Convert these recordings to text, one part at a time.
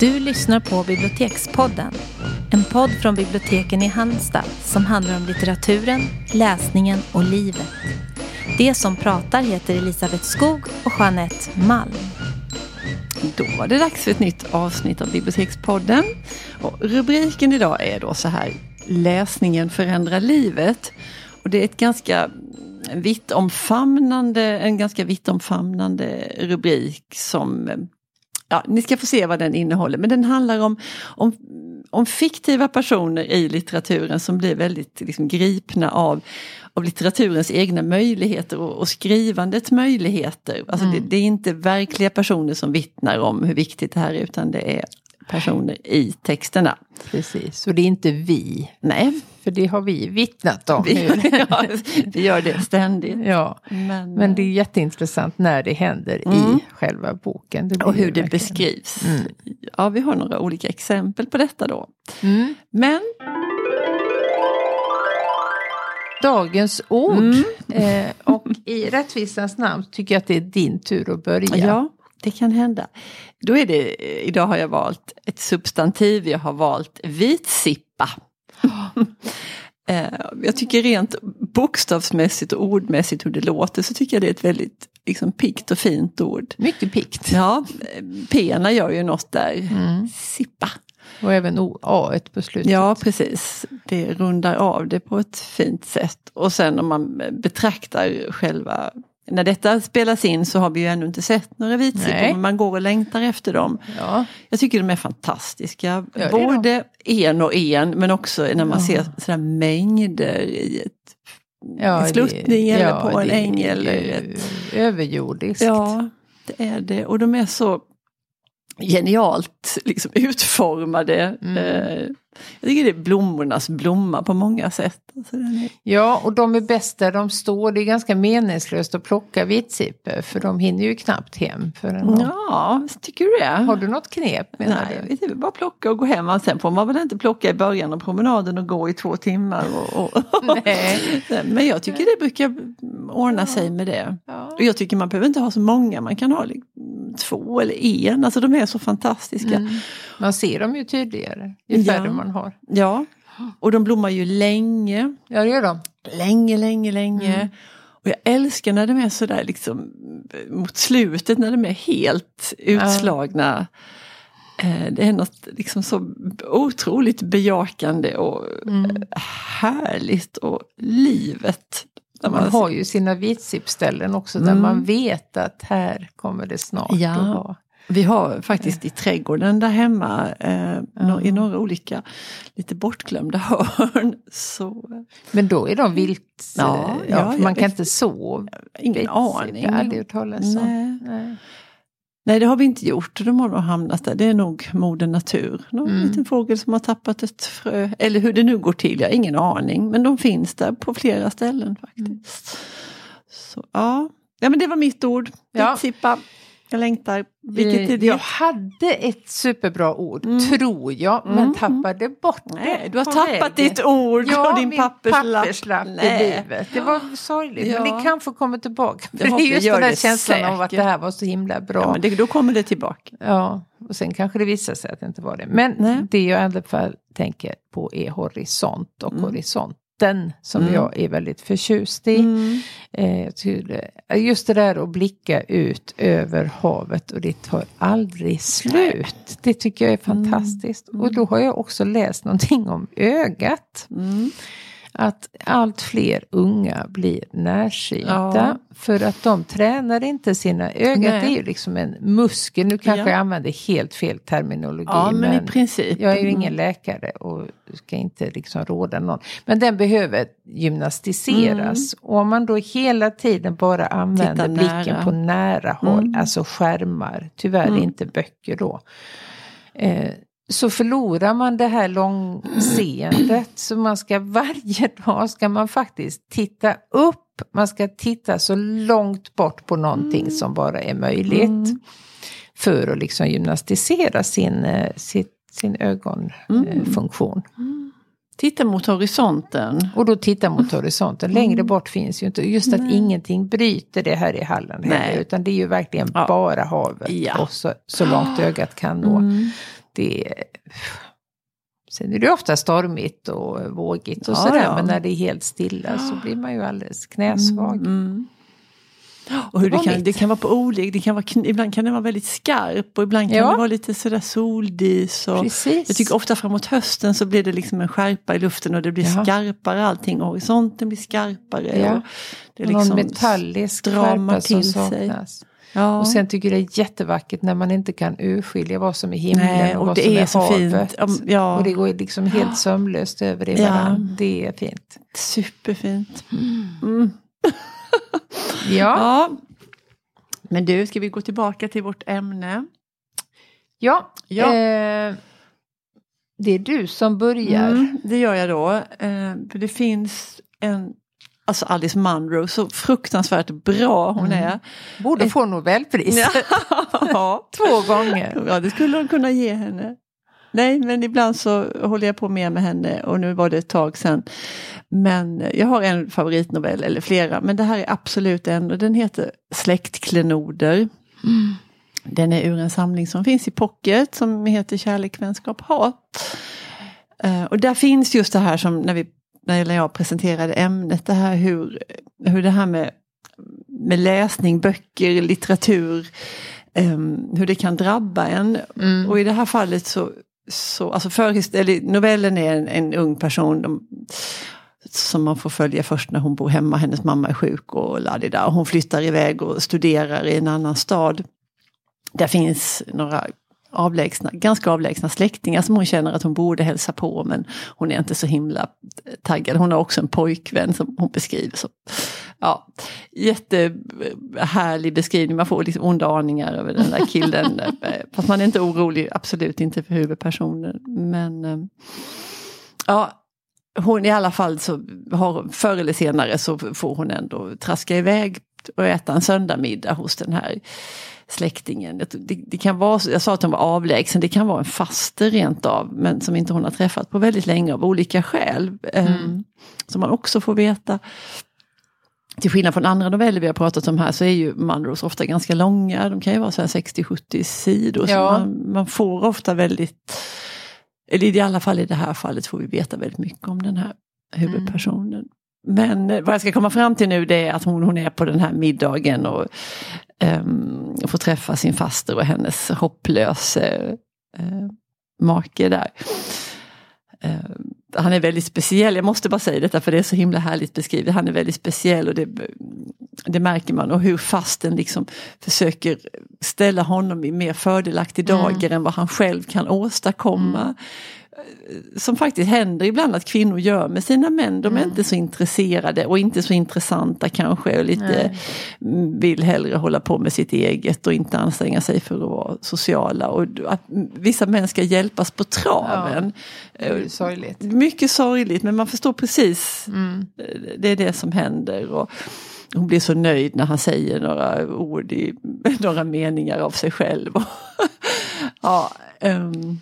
Du lyssnar på Bibliotekspodden. En podd från biblioteken i Halmstad som handlar om litteraturen, läsningen och livet. Det som pratar heter Elisabeth Skog och Jeanette Malm. Då var det dags för ett nytt avsnitt av Bibliotekspodden. Och rubriken idag är då så här Läsningen förändrar livet. Och det är ett ganska vitt omfamnande, en ganska vitt omfamnande rubrik som eh, ja, ni ska få se vad den innehåller. Men den handlar om, om, om fiktiva personer i litteraturen som blir väldigt liksom, gripna av, av litteraturens egna möjligheter och, och skrivandets möjligheter. Alltså mm. det, det, är inte verkliga personer som vittnar om hur viktigt det här är utan det är personer i texterna. Precis, och det är inte vi. Nej. För det har vi vittnat om. Vi, ja, vi gör det ständigt. Ja. Men, Men det är jätteintressant när det händer mm. i själva boken. och hur det verkligen. beskrivs. Mm. Ja, vi har några olika exempel på detta då. Mm. Men Dagens ord. Mm. Eh, och i rättvisans namn tycker jag att det är din tur att börja. Ja, det kan hända. Då är det, idag har jag valt ett substantiv, jag har valt vitsippa. Eh, jag tycker rent bokstavsmässigt och ordmässigt hur det låter så tycker jag det är ett väldigt liksom, pikt och fint ord. Mycket pikt. Ja, P-na gör ju något där. Mm. Sippa. Och även A på slutet. Ja precis, det rundar av det på ett fint sätt. Och sen om man betraktar själva när detta spelas in så har vi ju ännu inte sett några vitsippor men man går och längtar efter dem. Ja. Jag tycker de är fantastiska. Ja, Både en och en men också när man ja. ser sådana mängder i ett ja, sluttning eller ja, på en äng. Eller ett... Överjordiskt. Ja, det är det. Och de är så genialt liksom, utformade. Mm. Eh, jag tycker det är blommornas blomma på många sätt. Alltså är... Ja, och de är bäst där de står. Det är ganska meningslöst att plocka vitsippor för de hinner ju knappt hem. För en ja, tycker du det? Har du något knep? Nej, du? inte, bara plocka och gå hem. Sen får man väl inte plocka i början av promenaden och gå i två timmar. Och, och Nej. Men jag tycker det brukar ordna sig med det. Ja. Och jag tycker man behöver inte ha så många, man kan ha två eller en. Alltså de är så fantastiska. Mm. Man ser dem ju tydligare ju färre ja. man har. Ja, och de blommar ju länge. Ja det gör de. Länge, länge, länge. Mm. Och jag älskar när de är sådär liksom mot slutet när de är helt utslagna. Ja. Eh, det är något liksom så otroligt bejakande och mm. härligt och livet. Man, man har ju sina vitsippställen också där mm. man vet att här kommer det snart ja. att vara. Vi har faktiskt i trädgården där hemma eh, ja. i några olika lite bortglömda hörn. Så. Men då är de vilt... Ja, ja, man kan inte så. Ingen aning. Jag har aldrig hört talas om. Nej. Nej det har vi inte gjort, de har nog hamnat där. Det är nog moder natur. Någon mm. liten fågel som har tappat ett frö. Eller hur det nu går till, jag har ingen aning. Men de finns där på flera ställen faktiskt. Mm. Så, ja. ja men det var mitt ord. Ja. Sippa. Jag längtar. Vilket är det? Jag hade ett superbra ord, mm. tror jag, men mm. tappade bort det. Nej, du har tappat vägen. ditt ord ja, och din papperslapp. papperslapp i livet. Det var sorgligt, ja. men det kanske kommer tillbaka. För det är just den där känslan säkert. av att det här var så himla bra. Ja, men det, då kommer det tillbaka. Ja, och sen kanske det visar sig att det inte var det. Men Nej. det jag i alla fall tänker på är horisont och mm. horisont vatten som mm. jag är väldigt förtjust i. Mm. Eh, just det där att blicka ut över havet och det tar aldrig slut. Det tycker jag är fantastiskt. Mm. Och då har jag också läst någonting om ögat. Att allt fler unga blir närsynta. Ja. För att de tränar inte sina ögon. Det är ju liksom en muskel. Nu kanske ja. jag använder helt fel terminologi. Ja, men, men i princip. Jag är ju ingen läkare och ska inte liksom råda någon. Men den behöver gymnastiseras. Mm. Och om man då hela tiden bara använder blicken på nära håll, mm. alltså skärmar, tyvärr mm. inte böcker då. Eh, så förlorar man det här långseendet. Så man ska varje dag ska man faktiskt titta upp. Man ska titta så långt bort på någonting mm. som bara är möjligt. Mm. För att liksom gymnastisera sin, eh, sin, sin ögonfunktion. Mm. mm. Titta mot horisonten. Och då titta mot horisonten. Längre mm. bort finns ju inte. Just att Nej. ingenting bryter det här i Halland heller. Utan det är ju verkligen ja. bara havet. Ja. Och så, så långt ögat kan nå. Mm. det Sen är det ofta stormigt och vågigt och Ja, sådär. ja. Men när det är helt stilla så blir man ju alldeles knäsvag. Mm. Och hur Det det, kan, mitt. det kan vara på olika, det kan vara, ibland kan den vara väldigt skarp och ibland kan Ja. det vara lite sådär soldis. Och Precis. jag tycker ofta framåt hösten så blir det liksom en skärpa i luften och det blir Ja. skarpare allting. Horisonten blir skarpare. Ja. Och det är Någon liksom metallisk stramar skärpa som till sig. Ja. Och sen tycker jag det är jättevackert när man inte kan urskilja vad som är himlen Nej, och, och vad det som är så havet. fint. Ja. Och det går liksom helt sömlöst över Ja. varandra. Det är fint. Superfint. Mm. Ja, Ja. Men du, ska vi gå tillbaka till vårt ämne? ja. Ja. Eh, det är du som börjar. Mm, det gör jag då. Eh, för det finns en, alltså Alice Munro, så fruktansvärt bra hon Mm. är. Borde få Nobelpris. ja. Två gånger. ja, det skulle de kunna ge henne. Nej, men ibland så håller jag på mer med henne och nu var det ett tag sedan. Men jag har en favoritnovell, eller flera, men det här är absolut en och den heter Släktklenoder. Den är ur en samling som finns i Pocket som heter Kärlek, vänskap, hat. Eh, och där finns just det här som när, vi, när jag presenterade ämnet, det här hur, hur det här med, med läsning, böcker, litteratur, em, hur det kan drabba en. Mm. Och i det här fallet så, så alltså förhist- eller novellen är en, en ung person de, som man får följa först när hon bor hemma, hennes mamma är sjuk och ladida. Och hon flyttar iväg och studerar i en annan stad. Där finns några avlägsna, ganska avlägsna släktingar som hon känner att hon borde hälsa på men hon är inte så himla taggad. Hon har också en pojkvän som hon beskriver som ja, jättehärlig beskrivning. Man får liksom onda aningar över den där killen. Eh, Fast man är inte orolig, absolut inte för huvudpersonen. Men eh, ja, hon i alla fall så har, förr eller senare så får hon ändå traska iväg och äta en söndagmiddag hos den här släktingen. Det, det, kan vara, jag sa att hon var avlägsen, det kan vara en faster rent av, men som inte hon har träffat på väldigt länge av olika skäl. Mm. Som man också får veta. Till skillnad från andra noveller vi har pratat om här så är ju Munros ofta ganska långa, de kan ju vara så här 60-70 sidor. Så Ja. man, man får ofta väldigt, eller i alla fall i det här fallet får vi veta väldigt mycket om den här huvudpersonen. Men eh, vad jag ska komma fram till nu det är att hon, hon är på den här middagen och ehm, får träffa sin faster och hennes hopplöse eh, make där. Eh, han är väldigt speciell, jag måste bara säga detta för det är så himla härligt beskrivet. Han är väldigt speciell och det, det märker man. Och hur fasten liksom försöker ställa honom i mer fördelaktig dager än vad han själv kan åstadkomma. Som faktiskt händer ibland att kvinnor gör med sina män. De är inte så intresserade och inte så intressanta kanske. Och lite mm, vill hellre hålla på med sitt eget och inte anstränga sig för att vara sociala. Och att vissa män ska hjälpas på traven. Är ju sorgligt. Mycket sorgligt men man förstår precis. Mm. Det är det som händer. Och hon blir så nöjd när han säger några ord i några meningar av sig själv. ja, ehm,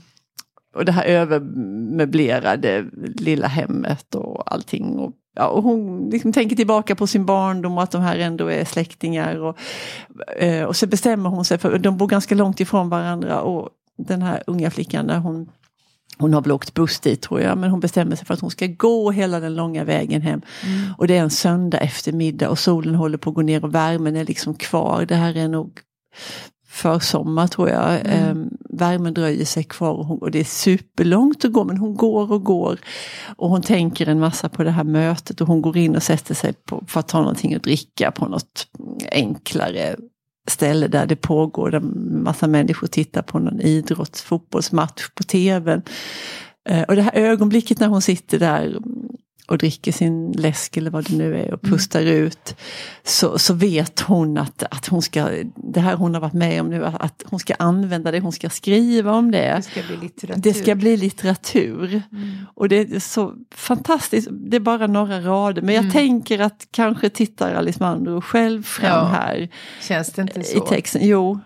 och det här övermöblerade lilla hemmet och allting. Och, ja, och hon liksom tänker tillbaka på sin barndom och att de här ändå är släktingar. Och, eh, och så bestämmer hon sig för, de bor ganska långt ifrån varandra och den här unga flickan där hon hon har väl åkt buss dit tror jag, men hon bestämmer sig för att hon ska gå hela den långa vägen hem. Och det är en söndag eftermiddag och solen håller på att gå ner och värmen är liksom kvar. Det här är nog försommar tror jag. Mm värmen dröjer sig kvar och, hon, och det är superlångt att gå men hon går och går. Och hon tänker en massa på det här mötet och hon går in och sätter sig på, för att ta någonting att dricka på något enklare ställe där det pågår, där massa människor tittar på någon idrotts fotbollsmatch på tvn. Eh, och det här ögonblicket när hon sitter där och dricker sin läsk eller vad det nu är och pustar mm. ut. Så, så vet hon att, att hon ska, det här hon har varit med om nu, att hon ska använda det, hon ska skriva om det. Det ska bli litteratur. Det ska bli litteratur. Mm. Och det är så fantastiskt, det är bara några rader. Men jag mm. tänker att kanske tittar Alice Munro själv fram Ja. här. Känns det inte så? I texten, jo.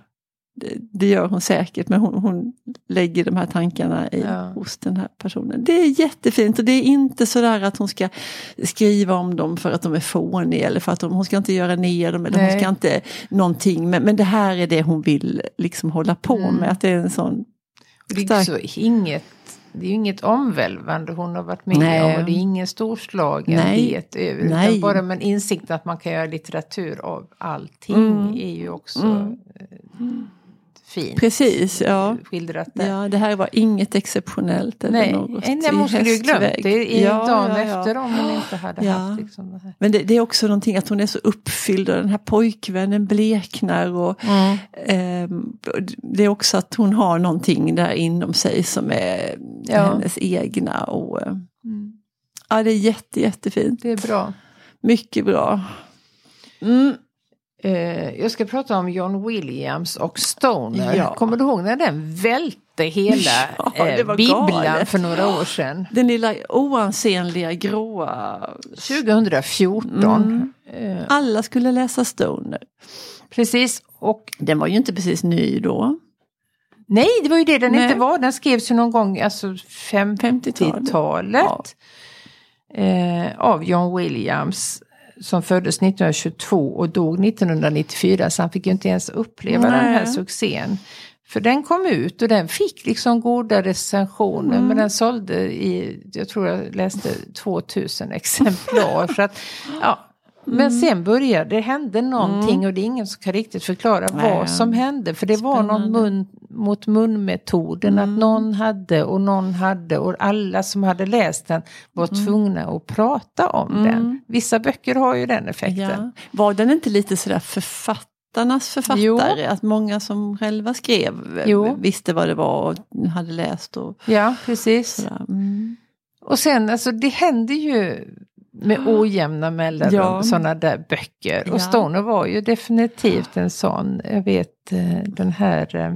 Det, gör hon säkert men hon, hon lägger de här tankarna i, Ja. hos den här personen. Det är jättefint och det är inte sådär att hon ska skriva om dem för att de är fåniga eller för att de, hon ska inte göra ner dem eller Nej. hon ska inte någonting. Men, men det här är det hon vill liksom hålla på Mm. med. Att det är en sån Det är, så inget, det är inget omvälvande hon har varit med Nej. om och det är ingen storslagenhet över Nej. utan bara men insikten att man kan göra litteratur av allting Mm. är ju också Mm. Eh, fint. Precis, ja. Skildrat där. Ja, det här var inget exceptionellt eller Nej, något hon skulle ju glömt det i Ja, dagen ja, ja. efter om hon inte hade Ja. haft liksom det här. Men det, det är också någonting att hon är så uppfylld och den här pojkvännen bleknar. Och, Mm. ehm, det är också att hon har någonting där inom sig som är hennes egna. Och, eh, Mm. ja, det är jätte, jättefint. Det är bra. Mycket bra. Mm. Eh, jag ska prata om John Williams och Stoner. Ja. Kommer du ihåg när den välte hela Ja, eh, bibblan galet. för några år sedan? Den lilla oansenliga gråa. 2014. Mm. Eh, Alla skulle läsa Stoner. precis. Och Den var ju inte precis ny då. nej, det var ju det den Nej. inte var. Den skrevs ju någon gång, alltså 50-talet. 50-talet. Eh, av John Williams. Som föddes 1922 och dog 1994. Så han fick ju inte ens uppleva den här Nej. succén. För den kom ut och den fick liksom goda recensioner. Mm. Men den sålde i, jag tror jag läste 2000 exemplar. så att, ja. Men Mm. sen började det hända någonting och det är ingen som kan riktigt förklara Nej. vad som hände. För det var någon Spännande. mun mot mun-metoden. Mm. Att någon hade och någon hade och alla som hade läst den var tvungna att prata om Mm. den. Vissa böcker har ju den effekten. Ja. Var den inte lite sådär författarnas författare? Jo. Att många som själva skrev Jo. visste vad det var och hade läst och Ja, precis. Mm. Och sen alltså det händer ju med ojämna mellanrum Ja. sådana där böcker. Ja. Och Stoner var ju definitivt en sån. Jag vet eh, den här eh,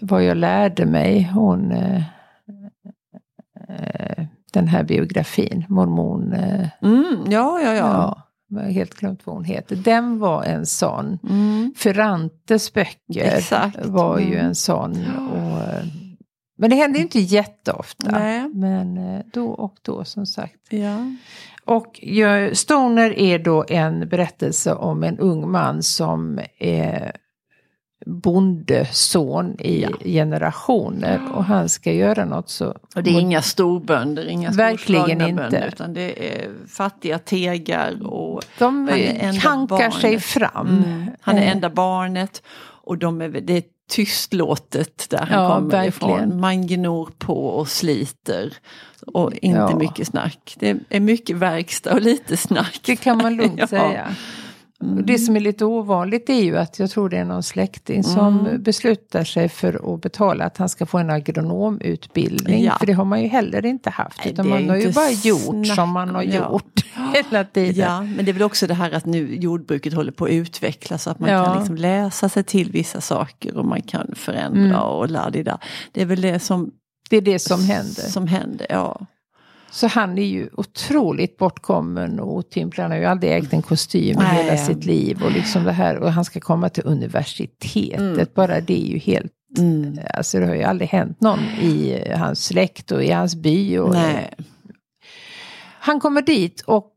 Vad jag lärde mig. Hon eh, Den här biografin. Mormon. Mm, ja, ja, ja. ja. Jag har helt glömt vad hon heter. Den var en sån. Mm. Ferrantes böcker Exakt. var ju Mm. en sån. Och, men det händer ju inte jätteofta. Nej. Men eh, då och då som sagt. Ja. Och Stoner är då en berättelse om en ung man som är bondeson i Ja. generationer. Och han ska göra något så... Och det är inga storbönder, inga Verkligen inte. bönder, utan det är fattiga tegar och De han är enda kankar barnet. sig fram. Mm. Han är Eh, enda barnet och de är, det är tystlåtet där han Ja, kommer verkligen. ifrån. Man gnor på och sliter. Och inte Ja. mycket snack. Det är mycket verkstad och lite snack. Det kan man lugnt Ja. säga. Och Det som är lite ovanligt är ju att jag tror det är någon släkting som Mm. beslutar sig för att betala att han ska få en agronomutbildning. Ja. För det har man ju heller inte haft. Nej, utan man har ju bara gjort snack som man har gjort hela tiden. Ja, men det är väl också det här att nu jordbruket håller på att utvecklas så att man Ja. kan liksom läsa sig till vissa saker och man kan förändra Mm. och ladida. Det är väl det som, Det är det som händer. Som händer ja. Så han är ju otroligt bortkommen och otymplig. Han har ju aldrig ägt en kostym i hela sitt liv. Och, liksom det här, och han ska komma till universitetet. Mm. Bara det är ju helt... Mm. Alltså det har ju aldrig hänt någon i hans släkt och i hans by. Och, Nej. Han kommer dit och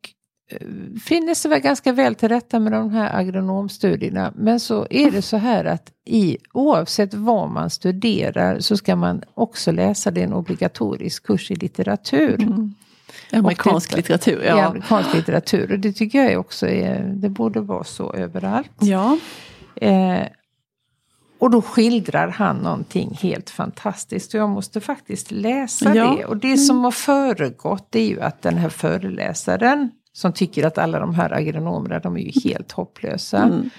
eh, finner sig väl ganska väl till rätta med de här agronomstudierna. Men så är det så här att i, oavsett vad man studerar så ska man också läsa det en obligatorisk kurs i litteratur. Mm. Amerikansk detta- litteratur, ja. amerikansk litteratur. Och det tycker jag också är, det borde vara så överallt. Ja. Eh, och då skildrar han någonting helt fantastiskt. Och jag måste faktiskt läsa Ja. det. Och det som har föregått det är ju att den här föreläsaren som tycker att alla de här agronomerna de är ju helt hopplösa. Mm.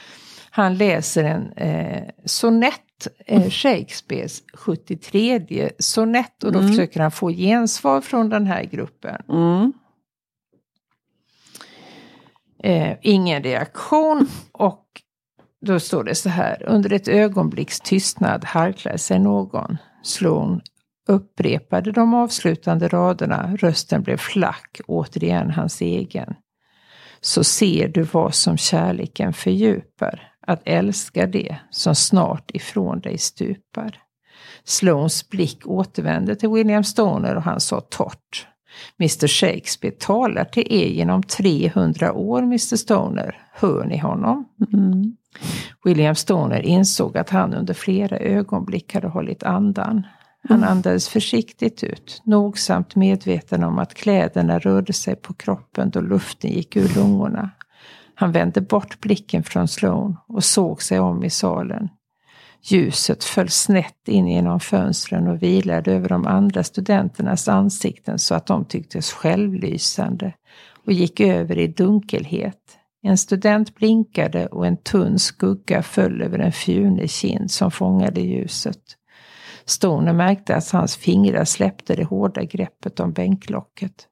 Han läser en eh, sonett, eh, Shakespeares 73 sonett. Och då Mm. försöker han få gensvar från den här gruppen. Mm. Eh, ingen reaktion och då står det så här. Under ett ögonblicks tystnad harklade sig någon. Sloan upprepade de avslutande raderna. Rösten blev flack, återigen hans egen. Så ser du vad som kärleken fördjupar. Att älska det som snart ifrån dig stupar. Sloans blick återvände till William Stoner och han sa torrt. Mr Shakespeare talar till er genom 300 år, Mr Stoner. Hör ni honom? Mm. William Stoner insåg att han under flera ögonblick hade hållit andan. Han Mm. andades försiktigt ut, nogsamt medveten om att kläderna rörde sig på kroppen då luften gick ur lungorna. Han vände bort blicken från Sloan och såg sig om i salen. Ljuset föll snett in genom fönstren och vilade över de andra studenternas ansikten så att de tycktes självlysande och gick över i dunkelhet. En student blinkade och en tunn skugga föll över en fjunig kind som fångade ljuset. Stoner märkte att hans fingrar släppte det hårda greppet om bänklocket.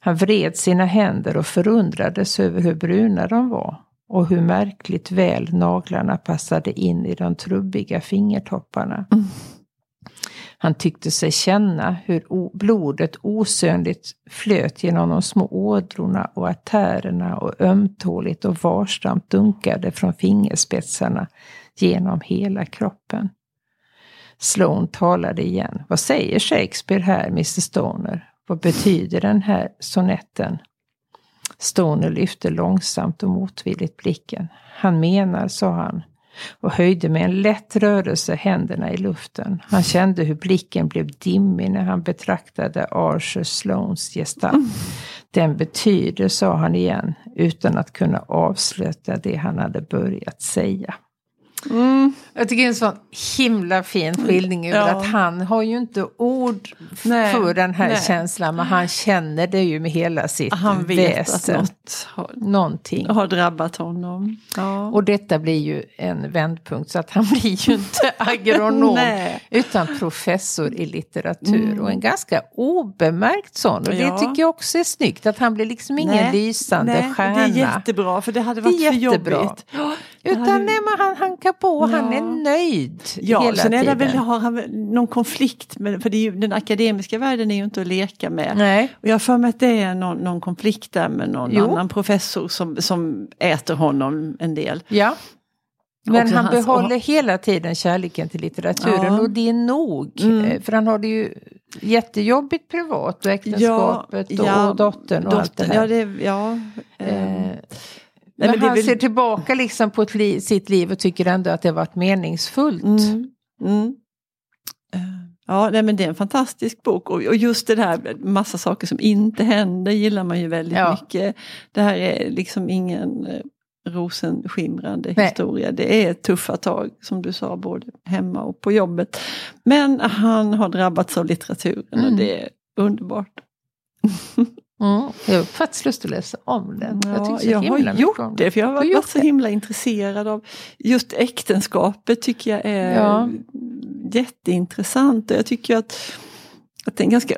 Han vred sina händer och förundrades över hur bruna de var och hur märkligt väl naglarna passade in i de trubbiga fingertopparna. Han tyckte sig känna hur blodet osönligt flöt genom de små ådrorna och artärerna och ömtåligt och varsamt dunkade från fingerspetsarna genom hela kroppen. Sloan talade igen. Vad säger Shakespeare här, Mr Stoner? Vad betyder den här sonetten? Stoner lyfte långsamt och motvilligt blicken. Han menar, sa han och höjde med en lätt rörelse händerna i luften. Han kände hur blicken blev dimmig när han betraktade Arthur Sloans gestalt. Den betyder, sa han igen, utan att kunna avsluta det han hade börjat säga. Mm. Jag tycker det är en sån himla fin skildring över Ja. att han har ju inte ord Nej, för den här nej. känslan men han känner det ju med hela sitt Han vet att väsen. något har, Någonting. har drabbat honom. Ja. Och detta blir ju en vändpunkt så att han blir ju inte agronom utan professor i litteratur och en ganska obemärkt sån. Och Mm. Ja. det tycker jag också är snyggt att han blir liksom ingen Nej, lysande nej, stjärna. Det är jättebra för det hade Det är varit för jättebra. jobbigt. Utan hade- nej, men han hankar på, han Ja. Är nöjd Ja, hela sen är det tiden. väl, har han någon konflikt med, för ju, den akademiska världen är ju inte att leka med. Nej. Och jag har för mig att det är någon, någon konflikt där med någon Jo. annan professor som, som äter honom en del. Ja. Men han hans- behåller hela tiden kärleken till litteraturen Ja. och det är nog. Mm. Eh, För han har det ju jättejobbigt privat och äktenskapet och, ja, och dottern och allt det dottern, här. Ja, det, ja, eh, Eh, men, men han väl- ser tillbaka liksom på li- sitt liv och tycker ändå att det har varit meningsfullt. Mm. Mm. Eh, Ja, nej, men det är en fantastisk bok och, och just det här, massa saker som inte händer gillar man ju väldigt Ja. mycket. Det här är liksom ingen eh, rosenskimrande Nej. historia. Det är tuffa tag som du sa, både hemma och på jobbet. Men han har drabbats av litteraturen Mm. och det är underbart. Mm. Jag har faktiskt lust att läsa om den. jag tycker så jag har gjort det, för jag har varit så det? himla intresserad av just äktenskapet tycker jag är Ja. jätteintressant. Och jag tycker att, att den ganska,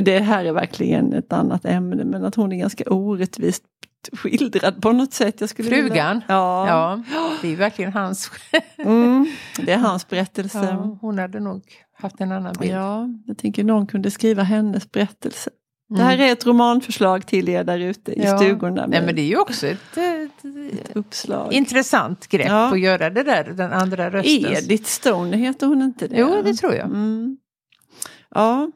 det här är verkligen ett annat ämne, men att hon är ganska orättvist skildrad på något sätt. Jag skulle Frugan? Ja, Ja, det är verkligen hans... Mm, det är hans berättelse. Ja, hon hade nog haft en annan bild. Ja, jag tänker någon kunde skriva hennes berättelse. Mm. Det här är ett romanförslag till er där ute i Ja. stugorna. Nej, men det är ju också ett, ett, ett uppslag. intressant grepp Ja. att göra det där, den andra rösten. Edith Stone heter hon inte det? Jo, det tror jag. Mm. Ja.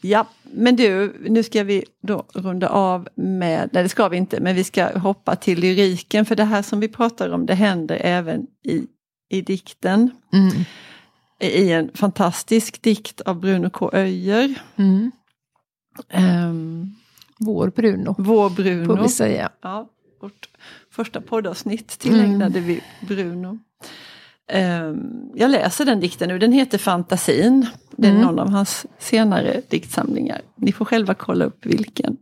Ja, men du, nu ska vi då runda av med, nej det ska vi inte, men vi ska hoppa till lyriken för det här som vi pratar om det händer även i, i dikten. Mm. I en fantastisk dikt av Bruno K. Öijer. Mm. Ehm, Vår Bruno, vår Bruno. får vi säga. Ja, vårt första poddavsnitt tillägnade vi Bruno. Ehm, jag läser den dikten nu, den heter Fantasin. Det är Mm. någon av hans senare diktsamlingar. Ni får själva kolla upp vilken.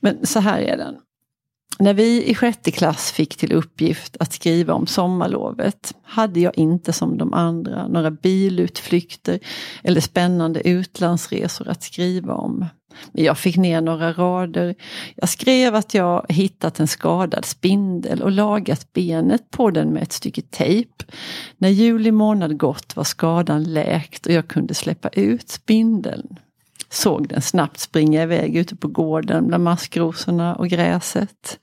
Men så här är den. När vi i sjätte klass fick till uppgift att skriva om sommarlovet hade jag inte som de andra några bilutflykter eller spännande utlandsresor att skriva om. Men jag fick ner några rader. Jag skrev att jag hittat en skadad spindel och lagat benet på den med ett stycke tejp. När juli månad gått var skadan läkt och jag kunde släppa ut spindeln. Såg den snabbt springa iväg ute på gården bland maskrosorna och gräset.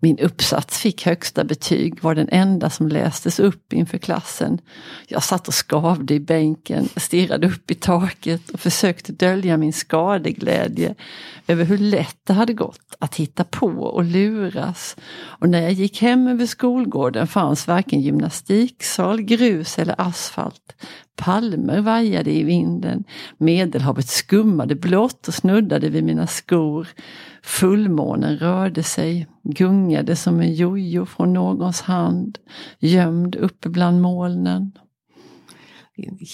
Min uppsats fick högsta betyg, var den enda som lästes upp inför klassen. Jag satt och skavde i bänken, stirrade upp i taket och försökte dölja min skadeglädje över hur lätt det hade gått att hitta på och luras. Och när jag gick hem över skolgården fanns varken gymnastiksal, grus eller asfalt. Palmer vajade i vinden, Medelhavet skummade blått och snuddade vid mina skor. Fullmånen rörde sig, gungade som en jojo från någons hand, gömd uppe bland molnen.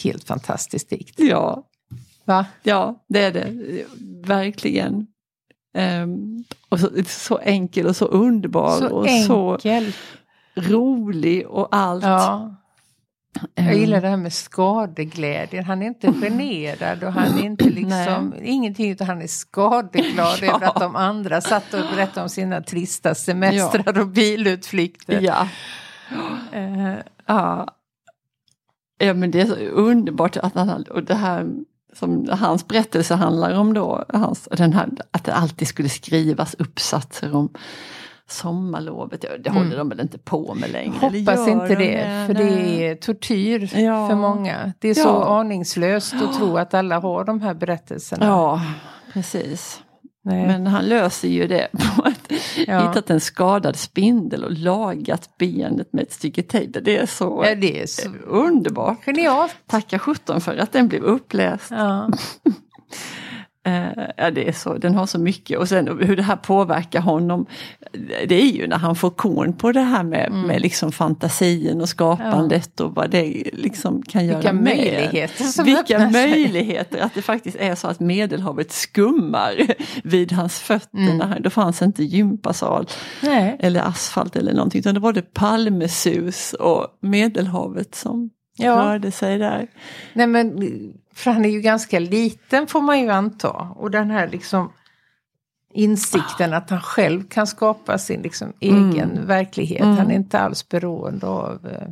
Helt fantastisk dikt. Ja, Va? ja det är det. Verkligen. Um, och så, så enkel och så underbar Så och enkel. så rolig och allt. Ja. Jag Ehm, gillar det här med skadeglädjen. Han är inte generad och han är inte liksom ingenting utan han är skadeglad Ja. över att de andra satt och berättade om sina trista semestrar och bilutflykter. Ja. Eh, Ja. ja men det är så underbart att han, och det här som hans berättelse handlar om då, hans, den här, att det alltid skulle skrivas uppsatser om sommarlovet. Det håller Mm. de väl inte på med längre? Hoppas inte de det, för det är tortyr Ja. för många. Det är så Ja. aningslöst att tro att alla har de här berättelserna. Ja, precis. Nej. Men han löser ju det på att Ja. hittat en skadad spindel och lagat benet med ett stycke tejp. Det är så ja, det är så underbart. genialt. Tacka sjutton för att den blev uppläst. Ja. Eh, ja, det är så, den har så mycket och sen hur det här påverkar honom. Det är ju när han får korn på det här med, Mm. med liksom fantasin och skapandet och vad det liksom kan göra Vilka med möjligheter som Vilka sig. möjligheter att det faktiskt är så att Medelhavet skummar vid hans fötter. Mm. När han, då fanns inte gympasal Nej. eller asfalt eller någonting utan då var det palmesus och Medelhavet som Ja. rörde sig där. Nej men, för han är ju ganska liten får man ju anta. Och den här liksom insikten att han själv kan skapa sin liksom egen verklighet. Mm. Han är inte alls beroende av eh,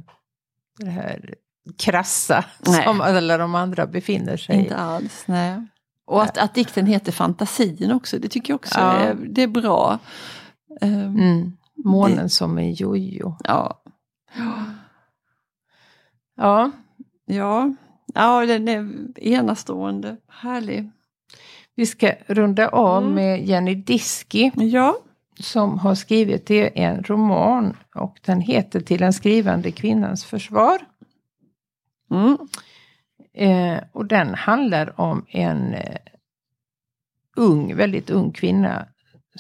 det här krassa Nej. som alla de andra befinner sig Inte i. alls, nej. Och att, att dikten heter Fantasin också, det tycker jag också Ja. är, det är bra. Ehm, Mm. Månen som en jojo. Ja, Ja, ja. ja, den är enastående, härlig. Vi ska runda av Mm. med Jenny Diski. Ja, som har skrivit en roman och den heter Till den skrivande kvinnans försvar. mm. Eh, och den handlar om en eh, ung, väldigt ung kvinna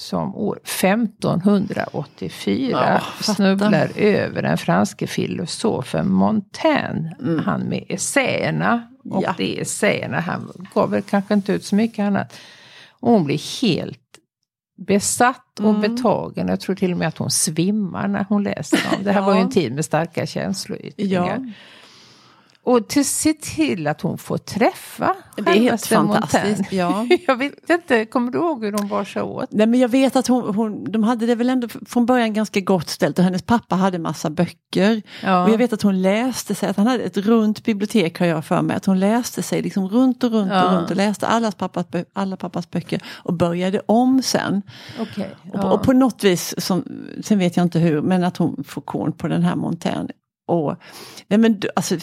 som år 1584 Ja, snubblar över den franske filosofen Montaigne. Mm. Han med essäerna. Och Ja. det är essäerna, han gav väl kanske inte ut så mycket annat. Och hon blir helt besatt och Mm. betagen. Jag tror till och med att hon svimmar när hon läser dem. Det här var ju Ja. en tid med starka ja. Och till, se till att hon får träffa Det är helt fantastiskt. Ja. Jag vet inte, kommer du ihåg hur de bar sig åt? Nej, men jag vet att hon, hon, de hade det väl ändå från början ganska gott ställt och hennes pappa hade massa böcker. Ja. Och jag vet att hon läste sig, att han hade ett runt bibliotek har jag för mig, att hon läste sig liksom runt och runt och Ja. runt och läste allas pappas, alla pappas böcker och började om sen. Okej. Och, på, och på något vis, som, sen vet jag inte hur, men att hon får korn på den här Montaigne. Och, nej men, alltså,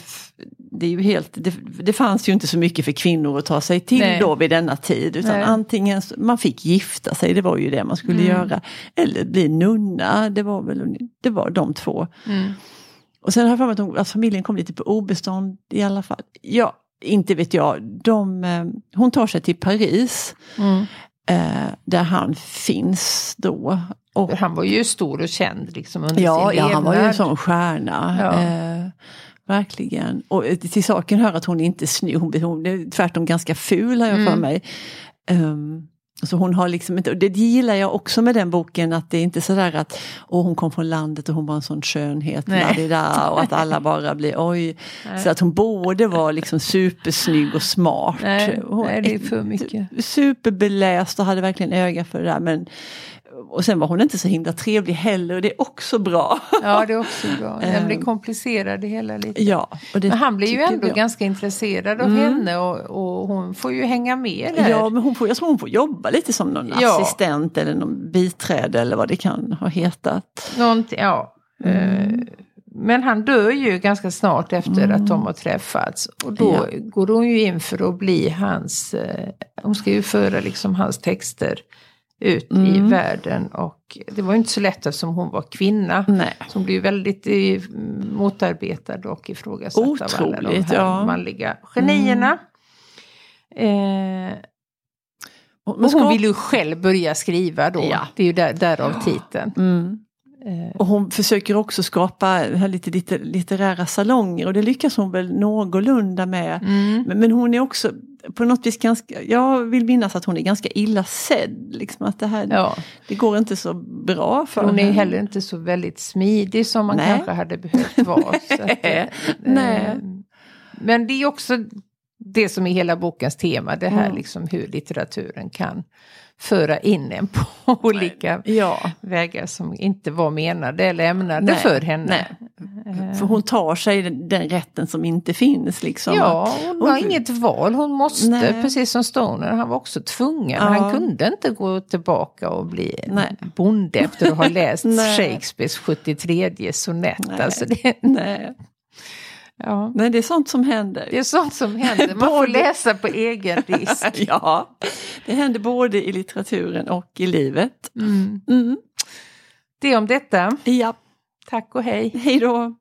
det, är ju helt, det, det fanns ju inte så mycket för kvinnor att ta sig till Nej. då vid denna tid. Utan Nej. antingen, man fick gifta sig, det var ju det man skulle Mm. göra. Eller bli nunna, det var väl det var de två. Mm. Och sen har jag för mig att familjen kom lite på obestånd i alla fall. Ja, inte vet jag. De, eh, hon tar sig till Paris. Mm. Eh, där han finns då. Och, För Han var ju stor och känd liksom under ja, sin ja, levnad. han var ju en sån stjärna. Ja. Eh, verkligen. Och eh, till saken hör att hon inte är snygg, hon, hon är tvärtom ganska ful har jag för Mm. mig. Um, så hon har liksom inte, och det gillar jag också med den boken att det är inte sådär att och hon kom från landet och hon var en sån skönhet Nej. ladida, och att alla bara blir oj. Så att hon borde vara liksom supersnygg och smart. Nej, nej, det är för mycket. Superbeläst och hade verkligen öga för det där men och sen var hon inte så himla trevlig heller och det är också bra. Ja, det är också bra. Den blir komplicerad det hela lite. Ja, Men han blir ju ändå jag. ganska intresserad av Mm. henne och, och hon får ju hänga med där. Ja, men hon får, jag tror hon får jobba lite som någon Ja. assistent eller någon biträde eller vad det kan ha hetat. Någonting, ja. Mm. Eh, Men han dör ju ganska snart efter att de har träffats. Och då Mm. Ja. går hon ju in för att bli hans, eh, hon ska ju föra liksom hans texter ut i Mm. världen. Och det var ju inte så lätt eftersom hon var kvinna. Nej. Så hon blev väldigt eh, motarbetad och ifrågasatt av alla de Otroligt, här ja. Mm. manliga genierna. Eh, Och, och hon ska- vill ju själv börja skriva då. Ja. Det är ju där, därav titeln. Mm. Eh, Och hon försöker också skapa lite, lite litterära salonger och det lyckas hon väl någorlunda med. mm. Men, men hon är också på något vis ganska, jag vill minnas att hon är ganska illa sedd. Liksom att det, här, Ja, det går inte så bra för för hon är henne. heller inte så väldigt smidig som man Nej. kanske hade behövt vara. att, eh, Nej. eh, Men det är också det som är hela bokens tema, det här Mm. liksom hur litteraturen kan föra in en på olika Ja, vägar som inte var menade eller ämnade Nej, för henne. nej. för hon tar sig den, rätten som inte finns. Liksom. Ja, hon har Hon- inget val. Hon måste, Nej. precis som Stoner, han var också tvungen. Ja. Han kunde inte gå tillbaka och bli en Nej. bonde efter att ha läst. Shakespeares 73 sonett. Alltså det, Nej. Ja. Nej, det är sånt som händer. det är sånt som händer. Man får läsa på egen risk. ja, det händer både i litteraturen och i livet. Mm. Mm. Det om detta. Ja, Tack och hej. hej då.